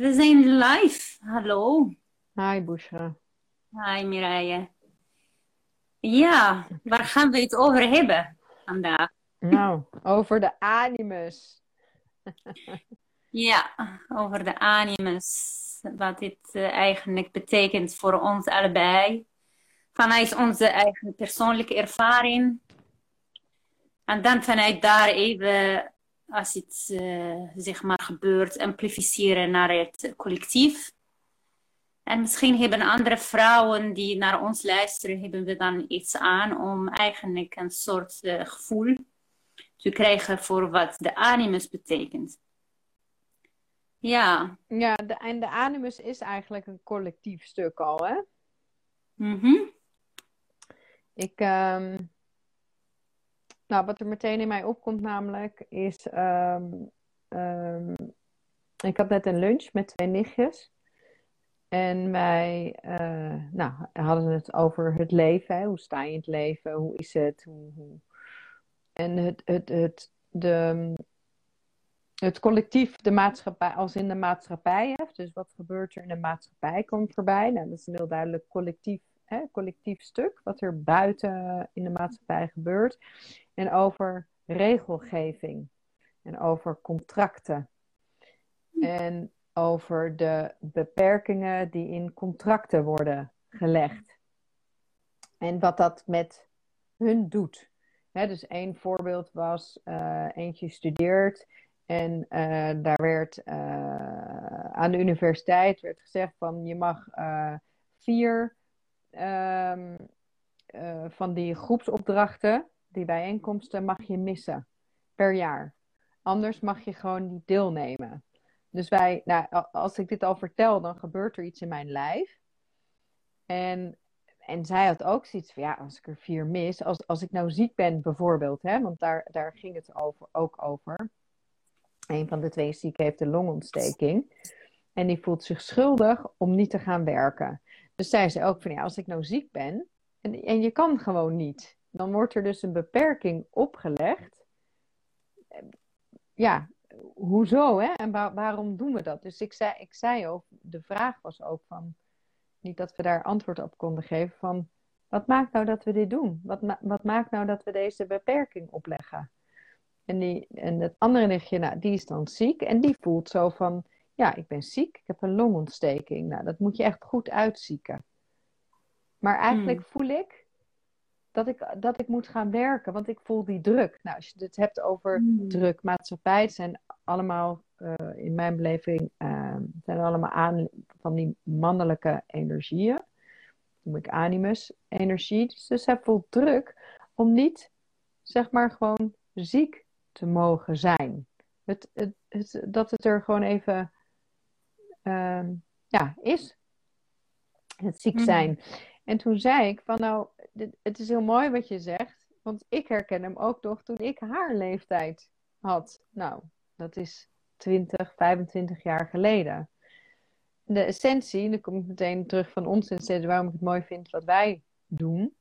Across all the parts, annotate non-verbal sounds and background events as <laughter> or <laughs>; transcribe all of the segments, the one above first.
We zijn live. Hallo. Hi Bushra. Hi Mireille. Ja, waar gaan we het over hebben vandaag? Nou, over de animus. ja, over de animus. Wat dit uh, eigenlijk betekent voor ons allebei. Vanuit onze eigen persoonlijke ervaring. En dan vanuit daar even als het uh, zeg maar gebeurt, amplificeren naar het collectief. En misschien hebben andere vrouwen die naar ons luisteren, hebben we dan iets aan om eigenlijk een soort uh, gevoel te krijgen voor wat de animus betekent. Ja. Ja, de, en de animus is eigenlijk een collectief stuk al, hè? Mhm. Ik, um, nou, wat er meteen in mij opkomt namelijk is... Um, um, ik had net een lunch met twee nichtjes. En wij uh, nou, hadden het over het leven. Hè? Hoe sta je in het leven? Hoe is het? Hoe... En het, het, het, de, het collectief, de maatschappij, als in de maatschappij. Hè? Dus wat gebeurt er in de maatschappij komt voorbij. Nou, dat is een heel duidelijk collectief, hè? collectief stuk. Wat er buiten in de maatschappij gebeurt. En over regelgeving. En over contracten. En over de beperkingen die in contracten worden gelegd. En wat dat met hun doet. dus één voorbeeld was, uh, eentje studeert en uh, daar werd uh, aan de universiteit werd gezegd van je mag vier um, van die groepsopdrachten, die bijeenkomsten, mag je missen per jaar. Anders mag je gewoon niet deelnemen. Dus wij, nou, als ik dit al vertel, dan gebeurt er iets in mijn lijf. En, en zij had ook zoiets van, ja, als ik er vier mis, als, als ik nou ziek ben bijvoorbeeld, hè, want daar, daar ging het over, ook over. Een van de twee zieken heeft een longontsteking. En die voelt zich schuldig om niet te gaan werken. Dus zei ze ook van, ja, als ik nou ziek ben en, en je kan gewoon niet, dan wordt er dus een beperking opgelegd. Ja, hoezo hè? En waarom doen we dat? Dus ik zei, ik zei ook, de vraag was ook van, niet dat we daar antwoord op konden geven, van wat maakt nou dat we dit doen? Wat, wat maakt nou dat we deze beperking opleggen? En, die, en het andere nichtje, nou, die is dan ziek en die voelt zo van, ja, ik ben ziek, ik heb een longontsteking. Nou, dat moet je echt goed uitzieken. Maar eigenlijk hmm. voel ik dat ik, dat ik moet gaan werken, want ik voel die druk. Nou, als je het hebt over hmm. druk, maatschappij, het zijn allemaal, uh, in mijn beleving, uh, zijn allemaal aan van die mannelijke energieën. Dat noem ik animus energie. Dus, dus hij voelt druk om niet, zeg maar, gewoon ziek te mogen zijn. Het, het, het, dat het er gewoon even uh, ja, is. Het ziek hmm. zijn. En toen zei ik van nou, het is heel mooi wat je zegt. Want ik herken hem ook toch toen ik haar leeftijd had. Nou, dat is 20, 25 jaar geleden. De essentie, en dan kom ik meteen terug van ons essentie, waarom ik het mooi vind wat wij doen.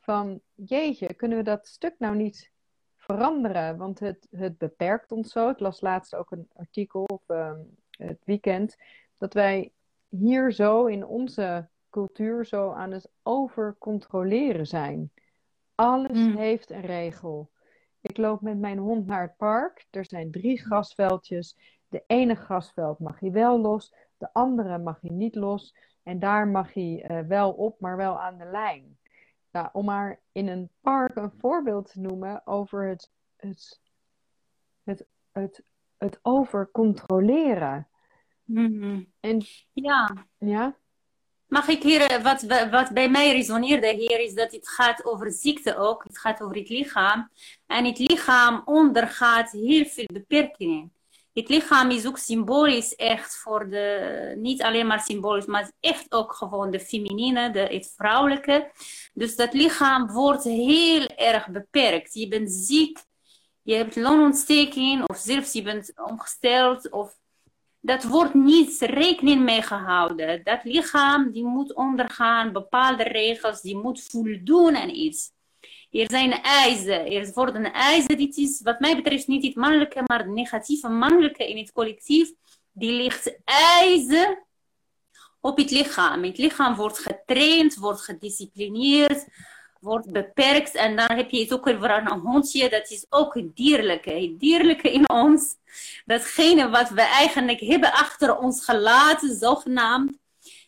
Van jeetje, kunnen we dat stuk nou niet veranderen? Want het, het beperkt ons zo. Ik las laatst ook een artikel op uh, het weekend. Dat wij hier zo in onze cultuur zo aan het overcontroleren zijn. Alles mm. heeft een regel. Ik loop met mijn hond naar het park. Er zijn drie grasveldjes. De ene grasveld mag hij wel los, de andere mag hij niet los. En daar mag hij uh, wel op, maar wel aan de lijn. Nou, om maar in een park een voorbeeld te noemen over het, het, het, het, het overcontroleren. Mm-hmm. En, ja. ja. Mag ik hier, eh, wat, wat bij mij resoneerde hier, is dat het gaat over ziekte ook. Het gaat over het lichaam. En het lichaam ondergaat heel veel beperkingen. Het lichaam is ook symbolisch echt voor de, niet alleen maar symbolisch, maar echt ook gewoon de feminine, de, het vrouwelijke. Dus dat lichaam wordt heel erg beperkt. Je bent ziek, je hebt longontsteking, of zelfs je bent omgesteld, of dat wordt niet rekening mee gehouden. Dat lichaam die moet ondergaan bepaalde regels, die moet voldoen aan iets. Er zijn eisen, er worden eisen, dit is wat mij betreft niet het mannelijke, maar het negatieve mannelijke in het collectief, die ligt ijzer op het lichaam. Het lichaam wordt getraind, wordt gedisciplineerd, wordt beperkt. En dan heb je het ook over een hondje, dat is ook het dierlijke. Het dierlijke in ons, datgene wat we eigenlijk hebben achter ons gelaten, zogenaamd,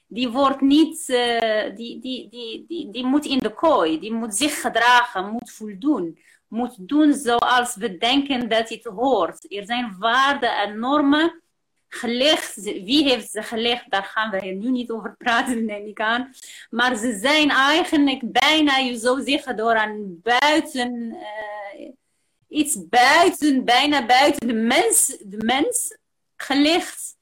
die wordt niet, uh, die, die, die, die, die moet in de kooi, die moet zich gedragen, moet voldoen. Moet doen zoals we denken dat het hoort. Er zijn waarden en normen gelegd. Wie heeft ze gelegd? Daar gaan we nu niet over praten, neem ik aan. Maar ze zijn eigenlijk bijna, je zou zeggen, door een buiten, uh, iets buiten, bijna buiten de mens, de mens gelegd.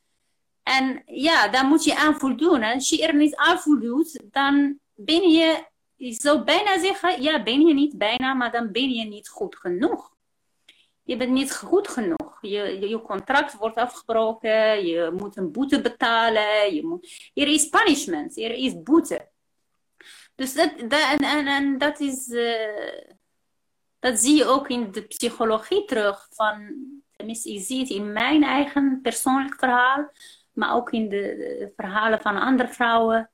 En ja, daar moet je aan voldoen. En als je er niet aan voldoet, dan ben je, ik zou bijna zeggen, ja, ben je niet bijna, maar dan ben je niet goed genoeg je bent niet goed genoeg. Je, je contract wordt afgebroken, je moet een boete betalen. Je moet, er is punishment, er is boete. Dus dat, en, en, en dat is, uh, dat zie je ook in de psychologie terug. Van, tenminste, ik zie het in mijn eigen persoonlijk verhaal, maar ook in de, de verhalen van andere vrouwen.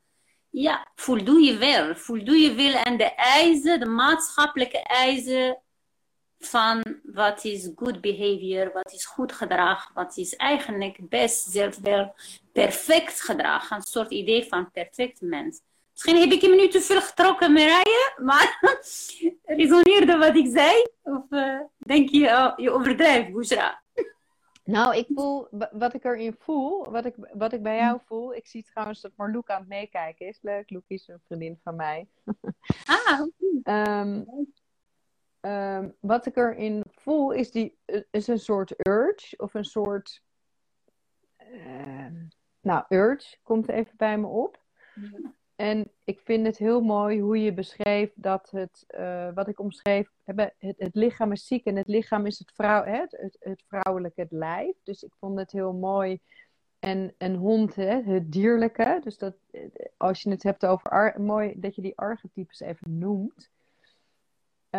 Ja, voldoe je wel. Voldoe je wel aan de eisen, de maatschappelijke eisen van wat is good behavior, wat is goed gedrag, wat is eigenlijk best zelf wel perfect gedrag. Een soort idee van perfect mens. Misschien heb ik hem nu te veel getrokken, Marije, maar <laughs> resoneerde wat ik zei? Of uh, denk je, oh, je overdrijft, Bushra? Nou, ik voel, wat ik erin voel, wat ik, wat ik bij jou voel, ik zie trouwens dat Marloek aan het meekijken is. Leuk, Loek is een vriendin van mij. <laughs> Ah, um, Um, wat ik erin voel is, die, is een soort urge of een soort. Uh, nou, urge komt even bij me op. En ik vind het heel mooi hoe je beschreef dat het, uh, wat ik omschreef, het, het, lichaam is ziek en het lichaam is het, vrouw, het, het, het vrouwelijke, het lijf. Dus ik vond het heel mooi. En een hond, hè, het dierlijke. Dus dat, als je het hebt over, mooi dat je die archetypes even noemt.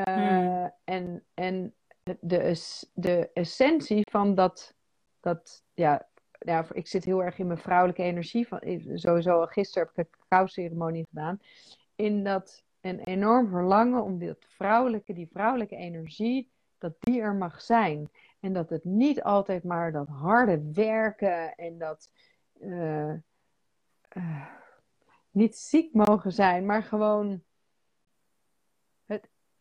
Uh, En, en de, de essentie van dat, dat ja, ja, ik zit heel erg in mijn vrouwelijke energie. Van, sowieso, gisteren heb ik een cacao-ceremonie gedaan. In dat een enorm verlangen om dat vrouwelijke, die vrouwelijke energie, dat die er mag zijn. En dat het niet altijd maar dat harde werken en dat uh, uh, niet ziek mogen zijn, maar gewoon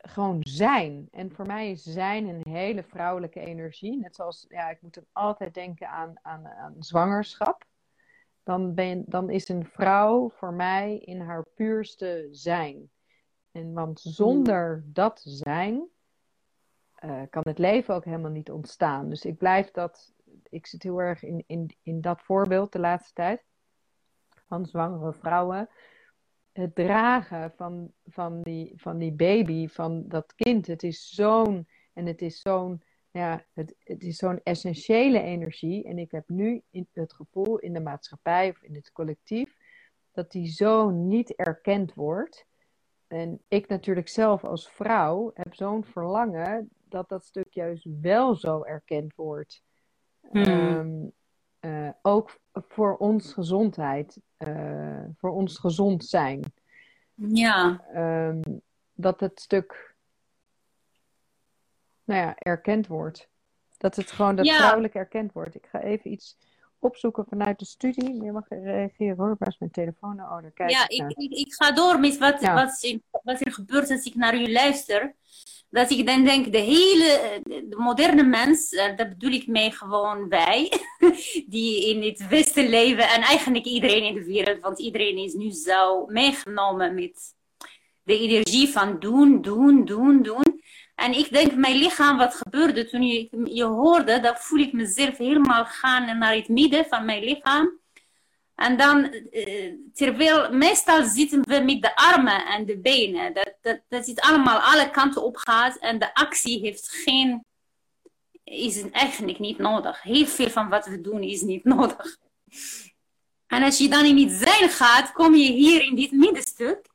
gewoon zijn. En voor mij is zijn een hele vrouwelijke energie. Net zoals, ja, ik moet dan altijd denken aan, aan, zwangerschap. Dan, ben, dan is een vrouw voor mij in haar puurste zijn. En want zonder dat zijn uh, kan het leven ook helemaal niet ontstaan. Dus ik blijf dat, ik zit heel erg in, in, in dat voorbeeld de laatste tijd van zwangere vrouwen het dragen van, van, die, van die baby, van dat kind. Het is zo'n, en het is zo'n, ja, het, het is zo'n essentiële energie. En ik heb nu in, het gevoel in de maatschappij of in het collectief, dat die zo niet erkend wordt. En ik natuurlijk zelf als vrouw heb zo'n verlangen dat dat stuk juist wel zo erkend wordt. Hmm. Uh, ook voor ons gezondheid, uh, voor ons gezond zijn. Ja. Um, dat het stuk, nou ja, erkend wordt. Dat het gewoon dat ja. vrouwelijk erkend wordt. Ik ga even iets opzoeken vanuit de studie. Je mag reageren hoor, waar is mijn telefoon? Oh, daar kijk ja, ik, ik, ik, ga door met wat, ja. wat, wat er gebeurt als ik naar u luister dat ik dan denk, de hele de moderne mens, eh, dat bedoel ik mee gewoon wij, <laughs> die in het Westen leven en eigenlijk iedereen in de wereld, want iedereen is nu zo meegenomen met de energie van doen, doen, doen, doen. En ik denk, mijn lichaam, wat gebeurde toen je, je hoorde, dat voel ik mezelf helemaal gaan naar het midden van mijn lichaam. En dan, eh, terwijl meestal zitten we met de armen en de benen. Dat, dat, dat het allemaal alle kanten op gaat. En de actie heeft geen, is eigenlijk niet nodig. Heel veel van wat we doen is niet <laughs> nodig. En als je dan in het zijn gaat, kom je hier in dit middenstuk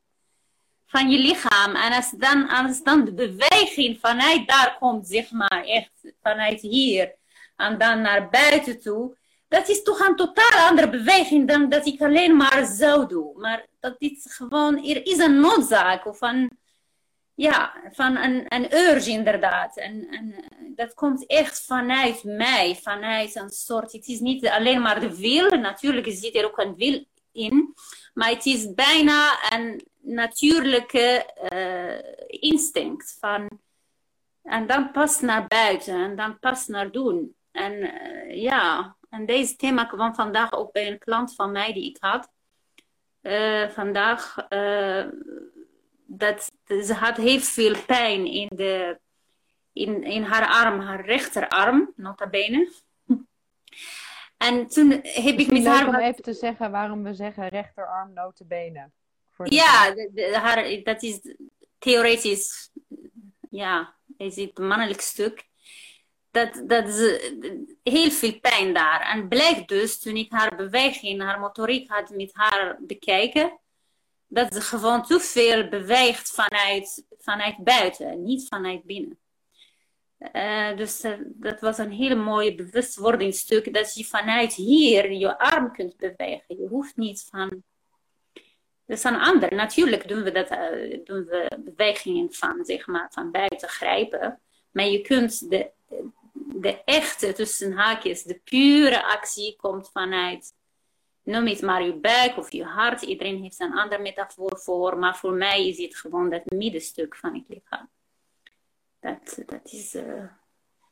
van je lichaam. En als dan, als dan de beweging vanuit daar komt, zeg maar, echt vanuit hier. En dan naar buiten toe dat is toch een totaal andere beweging dan dat ik alleen maar zou doen. Maar dat is gewoon, er is een noodzaak of een, ja, van een, een urge inderdaad. En, en dat komt echt vanuit mij, vanuit een soort, het is niet alleen maar de wil, natuurlijk zit er ook een wil in, maar het is bijna een natuurlijke uh, instinct van, en dan pas naar buiten en dan pas naar doen. En uh, ja, en deze thema kwam vandaag ook bij een klant van mij die ik had. Uh, vandaag, dat ze had heel veel pijn in, de, in, in haar arm, haar rechterarm, nota bene. en toen heb ik met haar... om even te zeggen waarom we zeggen rechterarm, nota Ja, haar, dat is theoretisch, ja, is het mannelijk stuk dat, dat ze heel veel pijn daar. En blijkt dus, toen ik haar beweging, haar motoriek had met haar bekijken, dat ze gewoon te veel beweegt vanuit, vanuit buiten, niet vanuit binnen. Uh, dus uh, dat was een heel mooi bewustwordingsstuk, dat je vanuit hier je arm kunt bewegen. Je hoeft niet van... Is een ander. Natuurlijk doen we, dat, uh, doen we bewegingen van, zeg maar, van buiten grijpen. Maar je kunt de de echte, tussen haakjes, de pure actie komt vanuit, noem het maar je buik of je hart. Iedereen heeft een andere metafoor voor, maar voor mij is het gewoon dat middenstuk van het lichaam. Dat, dat is... Uh...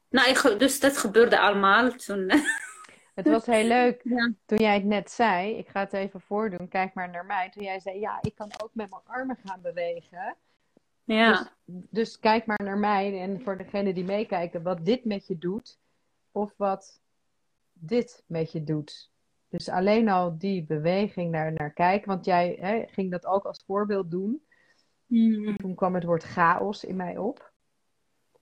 Nou, dus dat gebeurde allemaal toen. <laughs> Het was heel leuk <laughs> toen jij het net zei. Ik ga het even voordoen. Kijk maar naar mij. Toen jij zei: Ja, ik kan ook met mijn armen gaan bewegen. Ja. Dus, dus, kijk maar naar mij en voor degene die meekijken, wat dit met je doet of wat dit met je doet. Dus alleen al die beweging naar, naar kijken, want jij hè, ging dat ook als voorbeeld doen. Mm. Toen kwam het woord chaos in mij op.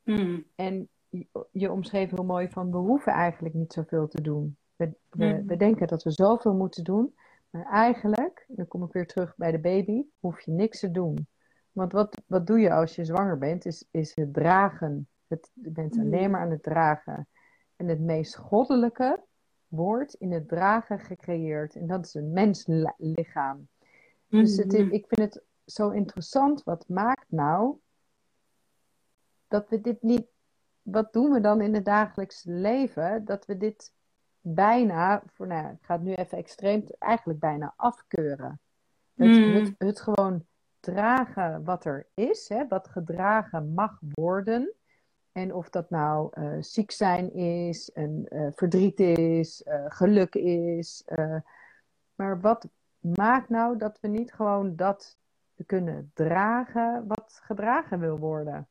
Mm. En je, je omschreef heel mooi van we hoeven eigenlijk niet zoveel te doen. We, we, we denken dat we zoveel moeten doen, maar eigenlijk, dan kom ik weer terug bij de baby, hoef je niks te doen. Want wat, wat doe je als je zwanger bent, is, is het dragen. Het, je bent mm. alleen maar aan het dragen. En het meest goddelijke wordt in het dragen gecreëerd. En dat is een menslichaam. Dus het mm-hmm. ik vind het zo interessant. Wat maakt nou dat we dit niet. Wat doen we dan in het dagelijks leven? Dat we dit bijna, voor, nou, ik ga het nu even extreem, eigenlijk bijna afkeuren. Het, mm. het, het gewoon dragen wat er is, hè, wat gedragen mag worden. En of dat nou uh, ziek zijn is, een, uh, verdriet is, uh, geluk is. maar wat maakt nou dat we niet gewoon dat kunnen dragen wat gedragen wil worden?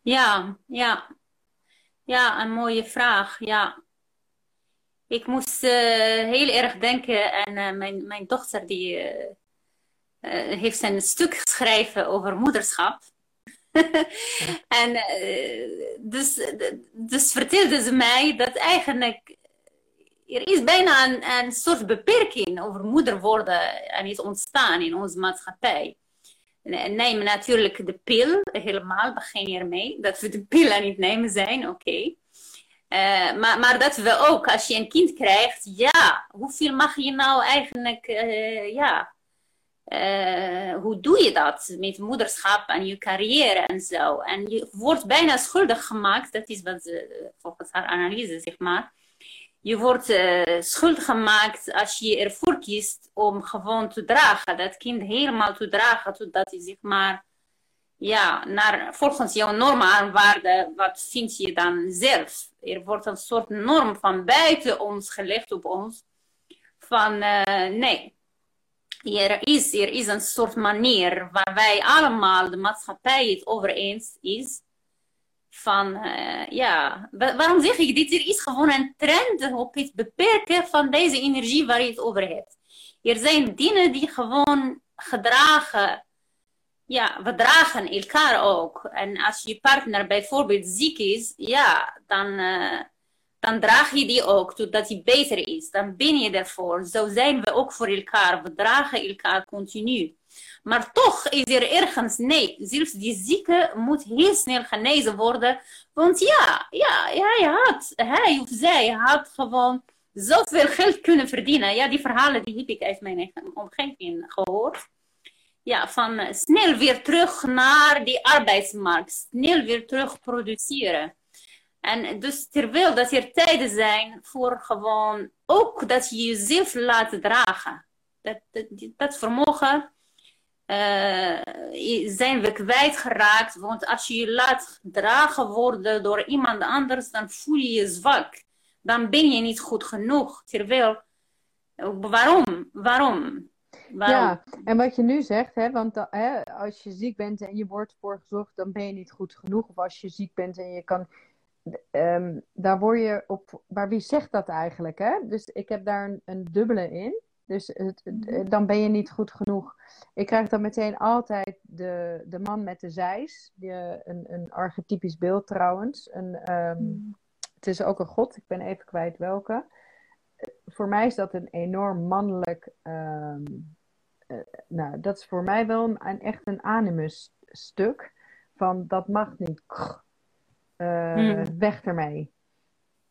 Ja, ja. Ja, een mooie vraag. Ja. Ik moest heel erg denken aan mijn, mijn dochter die uh, heeft een stuk geschreven over moederschap. <laughs> en dus, dus vertelde ze mij dat eigenlijk er is bijna een, een soort beperking over moeder worden en is ontstaan in onze maatschappij. Neem natuurlijk de pil, helemaal begin ermee. Dat we de pil aan het nemen zijn, oké. Uh, maar, maar, dat we ook, als je een kind krijgt, ja, hoeveel mag je nou eigenlijk, uh, ja, uh, hoe doe je dat met moederschap en je carrière en zo? En je wordt bijna schuldig gemaakt, dat is wat ze, volgens haar analyse, zeg maar. Je wordt uh, schuldig gemaakt als je ervoor kiest om gewoon te dragen, dat kind helemaal te dragen, totdat hij zeg maar, ja, naar, volgens jouw normen en waarden, wat vind je dan zelf? Er wordt een soort norm van buiten ons gelegd op ons, van uh, nee, er is, er is een soort manier waar wij allemaal, de maatschappij het over eens is. Van, uh, ja, waarom zeg ik dit? Er is gewoon een trend op het beperken van deze energie waar je het over hebt. Er zijn dingen die gewoon gedragen, ja, we dragen elkaar ook. En als je partner bijvoorbeeld ziek is, ja, dan... Uh, dan draag je die ook totdat die beter is. Dan ben je ervoor. Zo zijn we ook voor elkaar. We dragen elkaar continu. Maar toch is er ergens, nee, zelfs die zieke moet heel snel genezen worden. Want ja, ja hij had, hij of zij had gewoon zoveel geld kunnen verdienen. Ja, die verhalen die heb ik uit mijn omgeving gehoord. Ja, van snel weer terug naar die arbeidsmarkt. Snel weer terug produceren. En dus terwijl dat er tijden zijn voor gewoon ook dat je jezelf laat dragen. Dat, dat, dat vermogen uh, zijn we kwijtgeraakt. Want als je je laat dragen worden door iemand anders, dan voel je je zwak. Dan ben je niet goed genoeg. Terwijl, waarom? Waarom? Waarom? Ja, en wat je nu zegt, hè, want hè, als je ziek bent en je wordt voor dan ben je niet goed genoeg. Of als je ziek bent en je kan um, daar word je op. Maar wie zegt dat eigenlijk? Hè? Dus ik heb daar een, een dubbele in. Dus het, mhm. dan ben je niet goed genoeg. Ik krijg dan meteen altijd de, de man met de zeis. Die, een, een archetypisch beeld trouwens. Een, um, Het is ook een god, ik ben even kwijt welke. Voor mij is dat een enorm mannelijk. Um, uh, nou, dat is voor mij wel een, echt een animus stuk. Van dat mag niet. Uh, Weg ermee.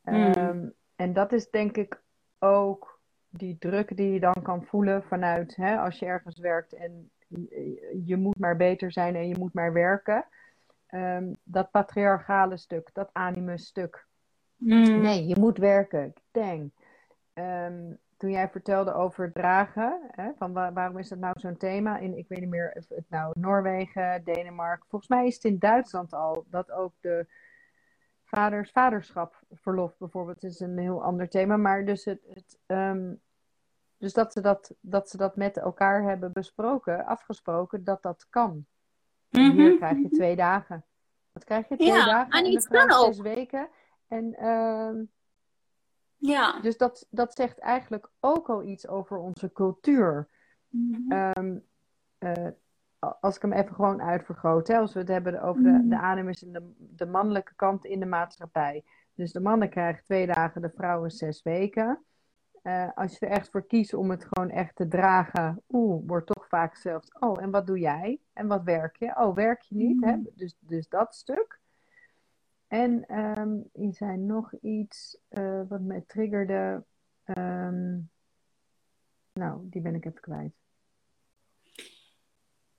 Um, en dat is denk ik ook die druk die je dan kan voelen vanuit hè, als je ergens werkt en je, moet maar beter zijn en je moet maar werken. Um, dat patriarchale stuk, dat animus stuk. Mm. Nee, je moet werken. Dang. Um, toen jij vertelde over dragen, hè, van waarom is dat nou zo'n thema? In, ik weet niet meer of het nou Noorwegen, Denemarken. Volgens mij is het in Duitsland al dat ook de vaders vaderschapverlof bijvoorbeeld is een heel ander thema. Maar dus, het, het um, dus dat, ze dat, dat ze dat met elkaar hebben besproken, afgesproken, dat dat kan. Mm -hmm. Hier krijg je twee dagen. Wat krijg je? Twee ja, dagen en iets kan ook. zes weken. En, um, ja. Dus dat, dat zegt eigenlijk ook al iets over onze cultuur. Mm -hmm. um, uh, als ik hem even gewoon uitvergroot, hè, als we het hebben over de, mm. de en de, de mannelijke kant in de maatschappij. Dus de mannen krijgen twee dagen, de vrouwen zes weken. Uh, als je er echt voor kiest om het gewoon echt te dragen, oeh, wordt toch vaak zelfs, oh, en wat doe jij? En wat werk je? Oh, werk je niet? Hè? Mm. Dus, dus dat stuk. En um, zijn nog iets uh, wat mij triggerde. Um, nou, die ben ik even kwijt.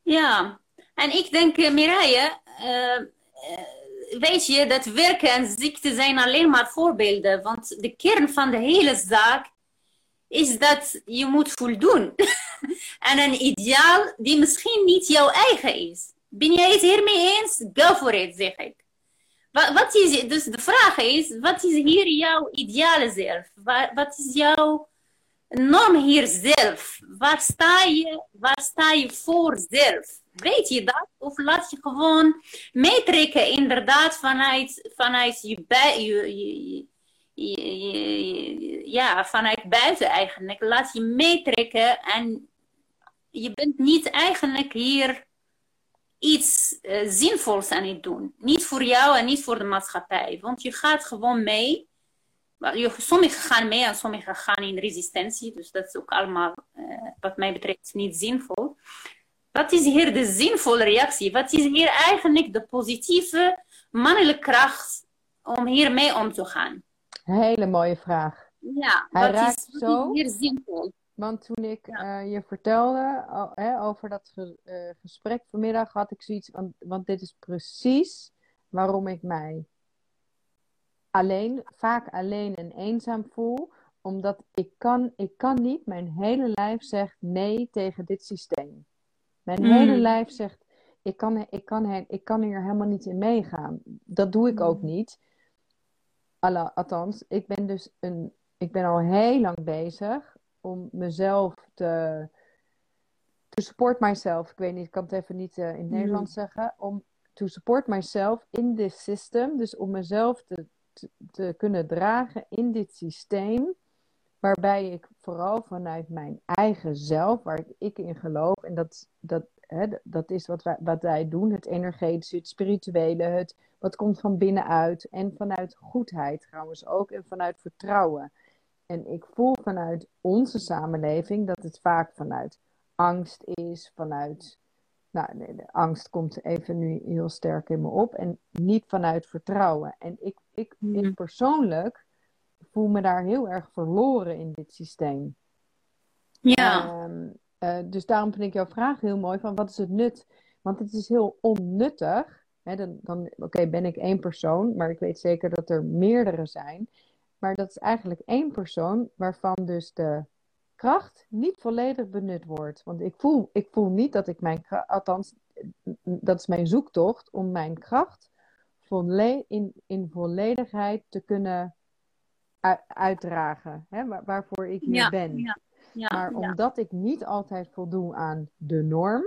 Ja, en ik denk, uh, Mireille, uh, weet je, dat werken en ziekte zijn alleen maar voorbeelden. Want de kern van de hele zaak is dat je moet voldoen <laughs> aan een ideaal die misschien niet jouw eigen is. Ben jij het hiermee eens? Go for it, zeg ik. Wat, wat is, dus de vraag is, wat is hier jouw ideale zelf? Wat is jouw norm hier zelf? Waar sta je, waar sta je voor zelf? Weet je dat? Of laat je gewoon meetrekken inderdaad vanuit, vanuit je, ja, vanuit buiten eigenlijk. Laat je meetrekken en je bent niet eigenlijk hier iets uh, zinvols aan het doen. Niet voor jou en niet voor de maatschappij. Want je gaat gewoon mee sommigen gaan mee en sommigen gaan in resistentie. Dus dat is ook allemaal, uh, wat mij betreft, niet zinvol. Wat is hier de zinvolle reactie? Wat is hier eigenlijk de positieve mannelijke kracht om hiermee om te gaan? Hele mooie vraag. Ja, Hij raakt is zo, hier zinvol? Want toen ik ja. uh, je vertelde uh, over dat ge uh, gesprek vanmiddag, had ik zoiets van, want dit is precies waarom ik mij alleen, vaak alleen en eenzaam voel, omdat ik kan, ik kan niet, mijn hele lijf zegt nee tegen dit systeem. Mijn mm. hele lijf zegt, ik kan, ik, kan, ik kan hier helemaal niet in meegaan. Dat doe ik ook mm. niet. Althans, ik ben dus een, ik ben al heel lang bezig om mezelf te, to support myself. Ik weet niet, ik kan het even niet uh, in het mm. Nederlands zeggen. Om to support myself in this system. Dus om mezelf te, te, kunnen dragen in dit systeem. Waarbij ik vooral vanuit mijn eigen zelf, waar ik in geloof, en dat, dat, hè, dat is wat wij, wat wij doen, het energetische, het spirituele, het wat komt van binnenuit. En vanuit goedheid trouwens ook, en vanuit vertrouwen. En ik voel vanuit onze samenleving dat het vaak vanuit angst is, vanuit. Nou, de, angst komt even nu heel sterk in me op. En niet vanuit vertrouwen. En ik, ik, ik Mhm. persoonlijk voel me daar heel erg verloren in dit systeem. Ja, Ehm, eh, dus daarom vind ik jouw vraag heel mooi van wat is het nut? Want het is heel onnuttig. Hè, dan, dan, Oké, ben ik één persoon, maar ik weet zeker dat er meerdere zijn. Maar dat is eigenlijk één persoon waarvan dus de kracht niet volledig benut wordt. Want ik voel, ik voel niet dat ik mijn kracht, althans, dat is mijn zoektocht om mijn kracht volle in, in volledigheid te kunnen uitdragen. Hè, waar- waarvoor ik hier ja, ben. ja, ja, Maar omdat ik niet altijd voldoe aan de norm,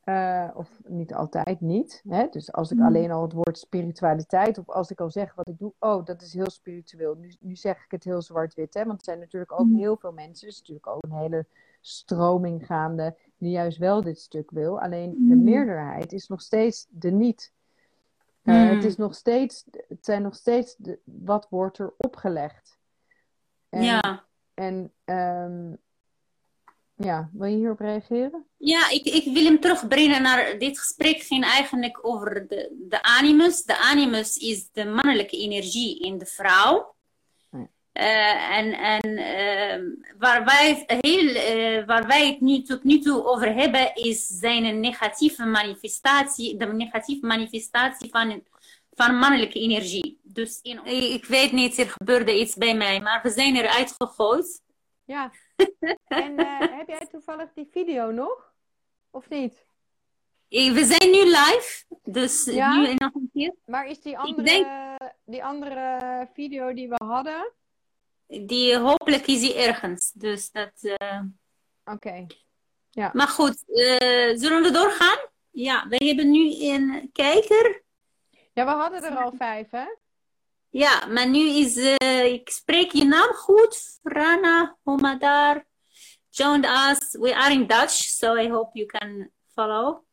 eh, of niet altijd niet, hè? dus als ik Mhm. alleen al het woord spiritualiteit, of als ik al zeg wat ik doe, oh, dat is heel spiritueel. Nu, nu zeg ik het heel zwart-wit, hè? want er zijn natuurlijk ook Mhm. heel veel mensen, er is natuurlijk ook een hele stroming gaande, die juist wel dit stuk wil. Alleen de Mhm. meerderheid is nog steeds de niet. Eh, Mhm. het, is nog steeds, het zijn nog steeds de, wat wordt er opgelegd. En, Ja. en ehm, ja, wil je hierop reageren? Ja, ik, ik wil hem terugbrengen naar dit gesprek ging eigenlijk over de, de animus. De animus is de mannelijke energie in de vrouw. Eh, en en ehm, waar, wij, heel, eh, waar wij het nu tot nu toe over hebben, is zijn een negatieve manifestatie, de negatieve manifestatie van, van mannelijke energie. Dus in, ik weet niet, er gebeurde iets bij mij, maar we zijn eruit gegooid. Ja. <laughs> En eh, heb jij toevallig die video nog? Of niet? We zijn nu live, dus Ja? nu nog een keer. Maar is die andere, denk- die andere video die we hadden? Die, hopelijk is die ergens. Dus dat, eh, Oké. Maar goed, eh, zullen we doorgaan? Ja, we hebben nu een kijker. Ja, we hadden er al vijf, hè? Ja, maar nu is, eh, ik spreek je naam goed. Rana Homadar joined us. We are in Dutch, so I hope you can follow.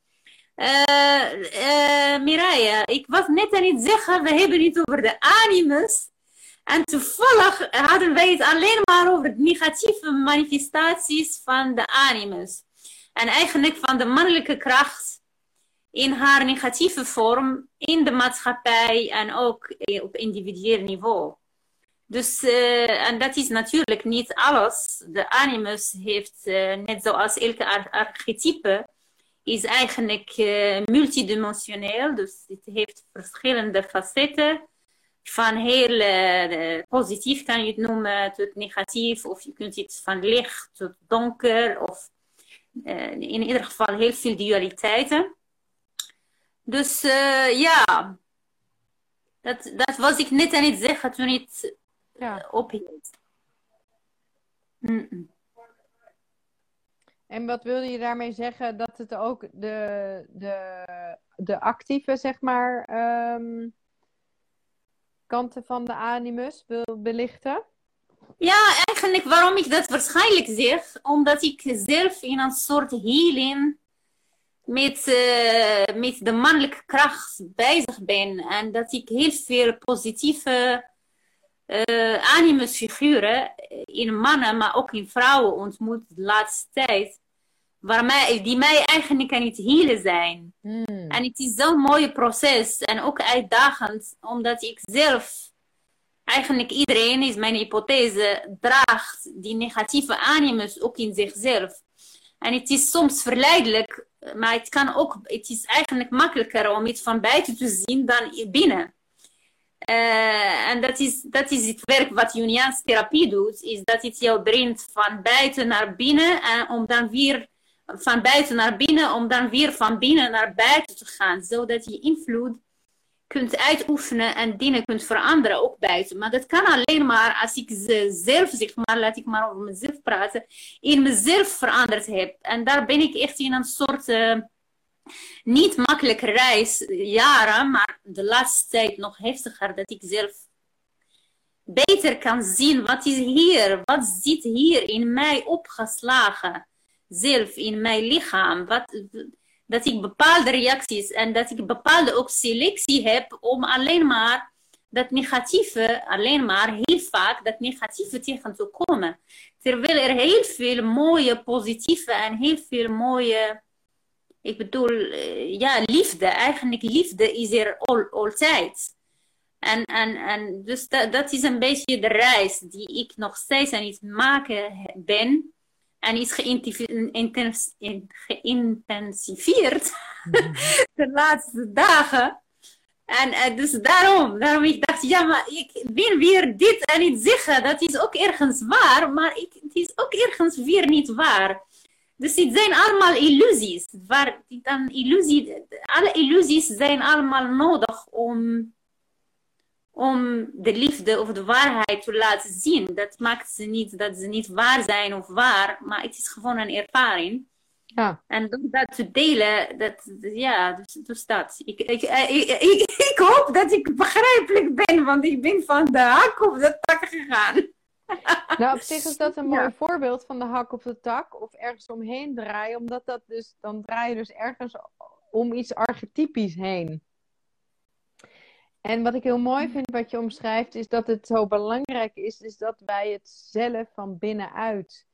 Eh eh Mireille, ik was net aan het zeggen, we hebben het over de animus. En toevallig hadden wij het alleen maar over negatieve manifestaties van de animus. En eigenlijk van de mannelijke kracht in haar negatieve vorm in de maatschappij en ook eh, op individueel niveau. Dus, eh, en dat is natuurlijk niet alles. De animus heeft, eh, net zoals elke ar- archetype, is eigenlijk eh, multidimensioneel. Dus het heeft verschillende facetten. Van heel eh, positief kan je het noemen tot negatief. Of je kunt het van licht tot donker. Of eh, in ieder geval heel veel dualiteiten. Dus eh, ja, dat, dat was ik net aan het zeggen toen het Ja. ophield. En wat wilde je daarmee zeggen? Dat het ook de, de, de actieve, zeg maar, ehm, kanten van de animus wil belichten? Ja, eigenlijk waarom ik dat waarschijnlijk zeg, omdat ik zelf in een soort healing met, eh, met de mannelijke kracht bezig ben. En dat ik heel veel positieve eh animusfiguren in mannen, maar ook in vrouwen ontmoet de laatste tijd. Waar mij, die mij eigenlijk aan het healen zijn. Hmm. En het is zo'n mooi proces en ook uitdagend, omdat ik zelf, eigenlijk iedereen is mijn hypothese, draagt die negatieve animus ook in zichzelf. En het is soms verleidelijk, maar het kan ook, het is eigenlijk makkelijker om het van buiten te zien dan binnen. Eh, en dat is, dat is het werk wat Jungiaans therapie doet, is dat het jou brengt van buiten naar binnen en om dan weer van buiten naar binnen, om dan weer van binnen naar buiten te gaan, zodat je invloed kunt uitoefenen en dingen kunt veranderen, ook buiten. Maar dat kan alleen maar als ik ze zelf, zeg maar, laat ik maar over mezelf praten, in mezelf veranderd heb. En daar ben ik echt in een soort eh, niet makkelijke reis, jaren, maar de laatste tijd nog heftiger, dat ik zelf beter kan zien wat is hier, wat zit hier in mij opgeslagen, zelf in mijn lichaam, wat, dat ik bepaalde reacties en dat ik bepaalde ook selectie heb om alleen maar dat negatieve alleen maar heel vaak dat negatieve tegen te komen. Terwijl er heel veel mooie positieve en heel veel mooie, ik bedoel, eh, ja, liefde. Eigenlijk liefde is er al, altijd. En, en, en dus dat, dat is een beetje de reis die ik nog steeds aan het maken ben. En is geïntensiveerd <laughs> de laatste dagen. En uh, dus daarom, daarom ik dacht, ja, maar ik wil weer dit en niet zeggen. Dat is ook ergens waar, maar ik, het is ook ergens weer niet waar. Dus het zijn allemaal illusies. Waar, dan illusie, alle illusies zijn allemaal nodig om om de liefde of de waarheid te laten zien. Dat maakt ze niet dat ze niet waar zijn of waar, maar het is gewoon een ervaring. Ja. En door dat te delen, dat, ja, dus, dus dat. Ik, ik, ik, ik, hoop dat ik begrijpelijk ben, want ik ben van de hak op de tak gegaan. Nou, op zich is dat een mooi voorbeeld van de hak op de tak of ergens omheen draaien, omdat dat dus, dan draai je dus ergens om iets archetypisch heen. En wat ik heel mooi vind wat je omschrijft, is dat het zo belangrijk is, is dat wij het zelf van binnenuit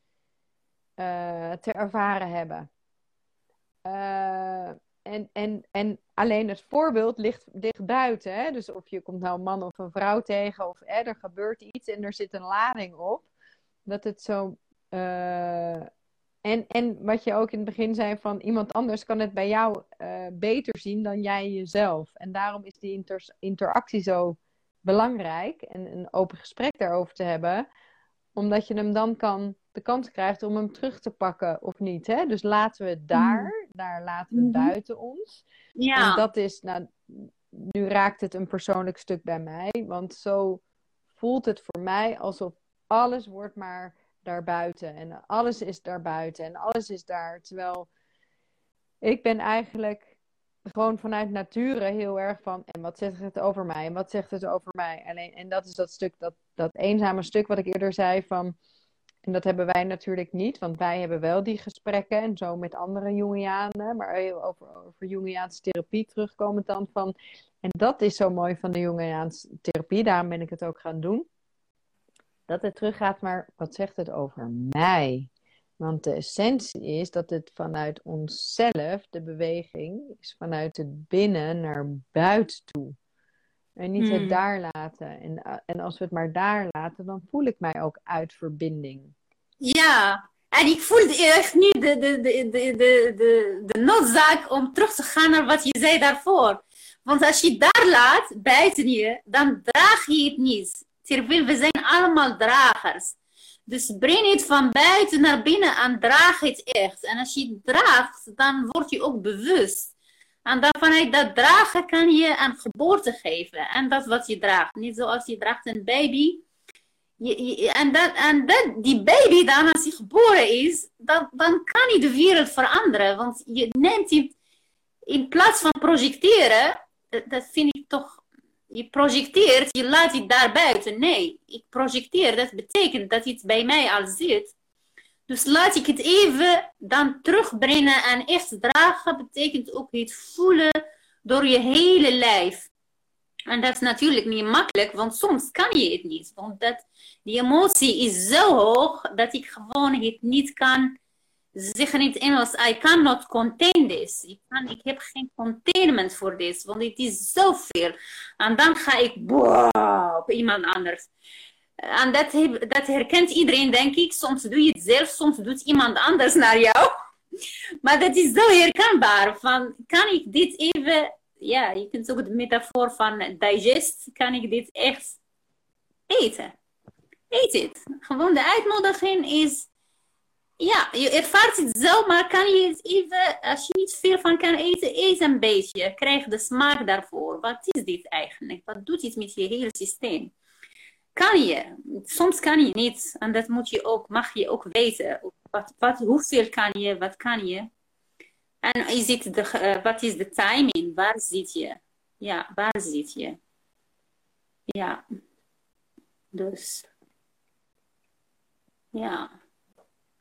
uh, te ervaren hebben. Uh, en, en, en alleen het voorbeeld ligt, ligt buiten. Hè? Dus of je komt nou een man of een vrouw tegen, of er gebeurt iets en er zit een lading op. Dat het zo uh, en, en wat je ook in het begin zei van iemand anders kan het bij jou uh, beter zien dan jij jezelf. En daarom is die inter interactie zo belangrijk en een open gesprek daarover te hebben. Omdat je hem dan kan, de kans krijgt om hem terug te pakken of niet. Hè? Dus laten we het daar, mm. daar laten we -hmm. buiten ons. Ja. En dat is, nou, nu raakt het een persoonlijk stuk bij mij. Want zo voelt het voor mij alsof alles wordt maar daarbuiten. En alles is daarbuiten. En alles is daar. Terwijl ik ben eigenlijk gewoon vanuit nature heel erg van. En wat zegt het over mij? En wat zegt het over mij? Alleen, en dat is dat stuk, dat, dat eenzame stuk wat ik eerder zei van. En dat hebben wij natuurlijk niet, want wij hebben wel die gesprekken en zo met andere Jungianen. Maar over, over Jungiaanse therapie terugkomend dan van. En dat is zo mooi van de Jungiaanse therapie, daarom ben ik het ook gaan doen dat het teruggaat, maar wat zegt het over mij? Want de essentie is dat het vanuit onszelf, de beweging, is vanuit het binnen naar buiten toe. En niet het hmm. daar laten. En, eh, en als we het maar daar laten, dan voel ik mij ook uit verbinding. Ja, en ik voel echt nu de, de, de, de, de, de, de noodzaak om terug te gaan naar wat je zei daarvoor. Want als je daar laat, buiten je, dan draag je het niet. We zijn allemaal dragers. Dus breng het van buiten naar binnen en draag het echt. En als je het draagt, dan word je ook bewust. En vanuit dat dragen kan je een geboorte geven. En dat wat je draagt. Niet zoals je draagt een baby. En dat, en dat, die baby dan, als hij geboren is, dan, dan kan hij de wereld veranderen. Want je neemt hem, in plaats van projecteren, dat vind ik toch je projecteert, je laat het daar buiten. Nee, ik projecteer, dat betekent dat het bij mij al zit. Dus laat ik het even dan terugbrengen en echt dragen, betekent ook het voelen door je hele lijf. En dat is natuurlijk niet makkelijk, want soms kan je het niet. Want dat, die emotie is zo hoog dat ik gewoon het niet kan zeggen in het I cannot contain this. Ik, kan, ik heb geen containment voor dit, want het is zoveel. En dan ga ik boah, op iemand anders. En dat, dat herkent iedereen, denk ik. Soms doe je het zelf, soms doet iemand anders naar jou. <laughs> Maar dat is zo herkenbaar. Van, kan ik dit even... Ja, je kunt ook de metafoor van digest. Kan ik dit echt eten? Eet het. Gewoon de uitnodiging is ja, je ervaart het zo, maar kan je even, als je niet veel van kan eten, eet een beetje. Krijg de smaak daarvoor. Wat is dit eigenlijk? Wat doet dit met je hele systeem? Kan je, soms kan je niet. En dat moet je ook, mag je ook weten. Wat, wat, hoeveel kan je, wat kan je? En is het de, uh, wat is de timing? Waar zit je? Ja, waar zit je? Ja. Dus. Ja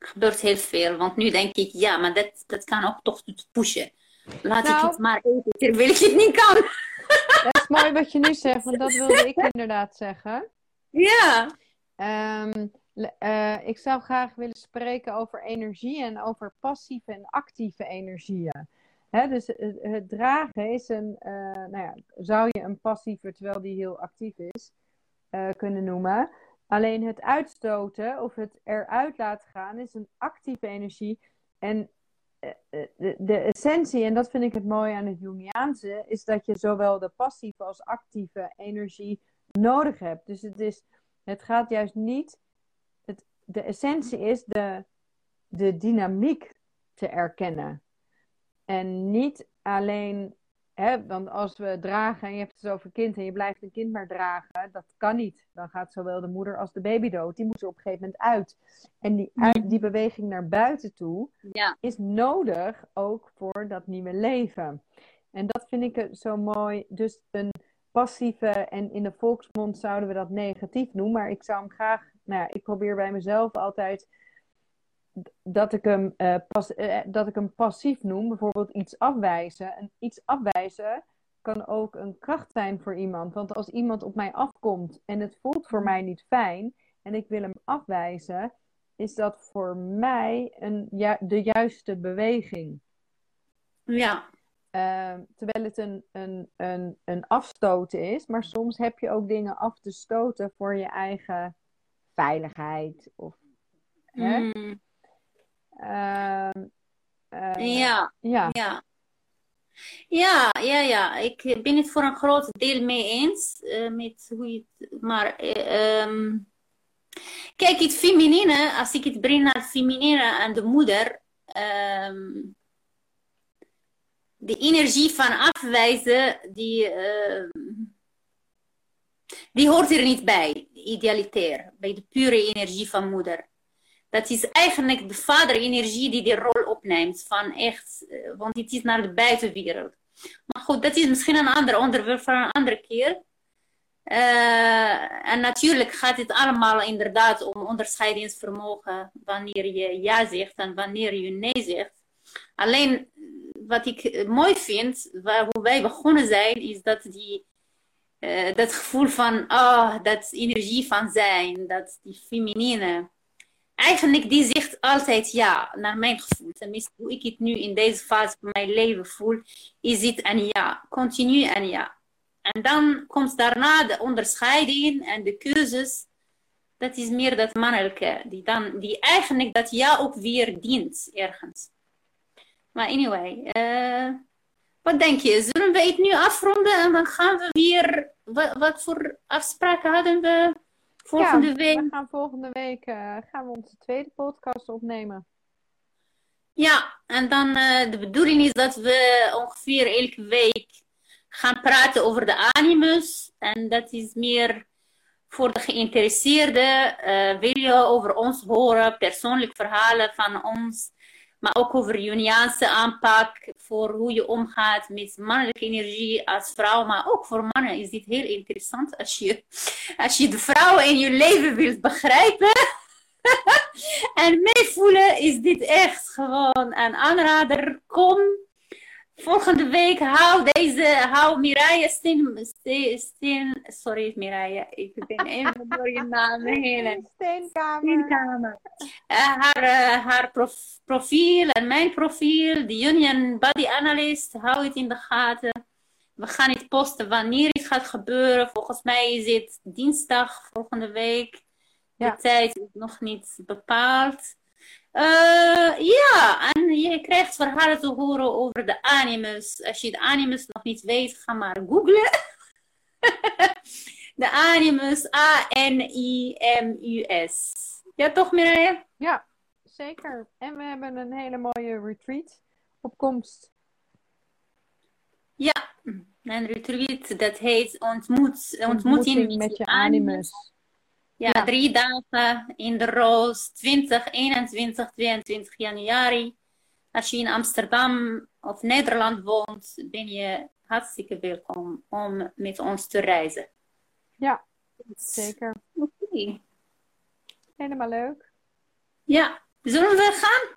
gebeurt heel veel. Want nu denk ik, ja, maar dat, dat kan ook toch pushen. Laat ik nou. het maar eten terwijl ik het niet kan. <laughs> Dat is mooi wat je nu zegt, want dat wilde ik <laughs> inderdaad zeggen. Ja. Ehm, uh, ik zou graag willen spreken over energie en over passieve en actieve energieën. Hè, dus het, dragen is een, uh, nou ja, zou je een passieve, terwijl die heel actief is, uh, kunnen noemen. Alleen het uitstoten of het eruit laten gaan is een actieve energie. En de, de, essentie, en dat vind ik het mooie aan het Jungiaanse, is dat je zowel de passieve als actieve energie nodig hebt. Dus het, is, het gaat juist niet de essentie is de, de dynamiek te erkennen. En niet alleen, hè, want als we dragen en je hebt het over kind en je blijft een kind maar dragen, dat kan niet. Dan gaat zowel de moeder als de baby dood. Die moet er op een gegeven moment uit. En die, uit, die beweging naar buiten toe ja. is nodig ook voor dat nieuwe leven. En dat vind ik zo mooi. Dus een passieve, en in de volksmond zouden we dat negatief noemen, maar ik zou hem graag nou ja, ik probeer bij mezelf altijd dat ik, hem, uh, pas, uh, dat ik hem passief noem. Bijvoorbeeld iets afwijzen. En iets afwijzen kan ook een kracht zijn voor iemand. Want als iemand op mij afkomt en het voelt voor mij niet fijn en ik wil hem afwijzen, is dat voor mij een, ja, de juiste beweging. Ja. Uh, terwijl het een, een, een, een afstoten is, maar soms heb je ook dingen af te stoten voor je eigen veiligheid. Of, hè? Mm. Uh, uh, ja. ja. Ja. Ja, ja, ja. Ik ben het voor een groot deel mee eens uh, met hoe je het. Maar um, kijk, het feminine, als ik het breng naar het feminine en de moeder, um, de energie van afwijzen, die, die hoort er niet bij, idealitair, bij de pure energie van moeder. Dat is eigenlijk de vaderenergie die die rol opneemt, van echt, uh, want het is naar de buitenwereld. Maar goed, dat is misschien een ander onderwerp voor een andere keer. Uh, en natuurlijk gaat het allemaal inderdaad om onderscheidingsvermogen wanneer je ja zegt en wanneer je nee zegt. Alleen wat ik mooi vind, waar, hoe wij begonnen zijn, is dat die dat gevoel van, oh, dat energie van zijn, dat die feminine. Eigenlijk, die zegt altijd ja, naar mijn gevoel. Tenminste, hoe ik het nu in deze fase van mijn leven voel, is het een ja, continu een ja. En dan komt daarna de onderscheiding en de keuzes. Dat is meer dat mannelijke, die, dan, die eigenlijk dat ja ook weer dient ergens. Maar anyway, uh, wat denk je? Zullen we het nu afronden en dan gaan we weer. Wat, wat voor afspraken hadden we volgende ja, week? We gaan volgende week uh, gaan we onze tweede podcast opnemen. Ja, en dan uh, de bedoeling is dat we ongeveer elke week gaan praten over de animus. En dat is meer voor de geïnteresseerden. Uh, wil je over ons horen, persoonlijk verhalen van ons? Maar ook over Jungiaanse aanpak voor hoe je omgaat met mannelijke energie als vrouw. Maar ook voor mannen is dit heel interessant als je, als je de vrouwen in je leven wilt begrijpen. <laughs> en meevoelen is dit echt gewoon een aanrader. Kom volgende week hou deze, hou Mireille Steen, Steen, sorry Mireille, ik ben <laughs> even door je naam heen. Steenkamer. Steenkamer. Uh, haar uh, haar prof, profiel en mijn profiel, de Union Body Analyst, hou het in de gaten. We gaan het posten wanneer het gaat gebeuren. Volgens mij is het dinsdag volgende week. Ja. De tijd is nog niet bepaald. Uh, ja, en je krijgt verhalen te horen over de animus. Als je de animus nog niet weet, ga maar googlen. <laughs> de animus, A-N-I-M-U-S. Ja, toch Mireille? Ja, zeker. En we hebben een hele mooie retreat op komst. Ja, een retreat dat heet ontmoet, ontmoeting, Ontmoeting met je animus. Ja, Ja. drie dagen in de Roos, 20, 21, 22 januari. Als je in Amsterdam of Nederland woont, ben je hartstikke welkom om met ons te reizen. Ja, zeker. Oké. Helemaal leuk. Ja, zullen we gaan?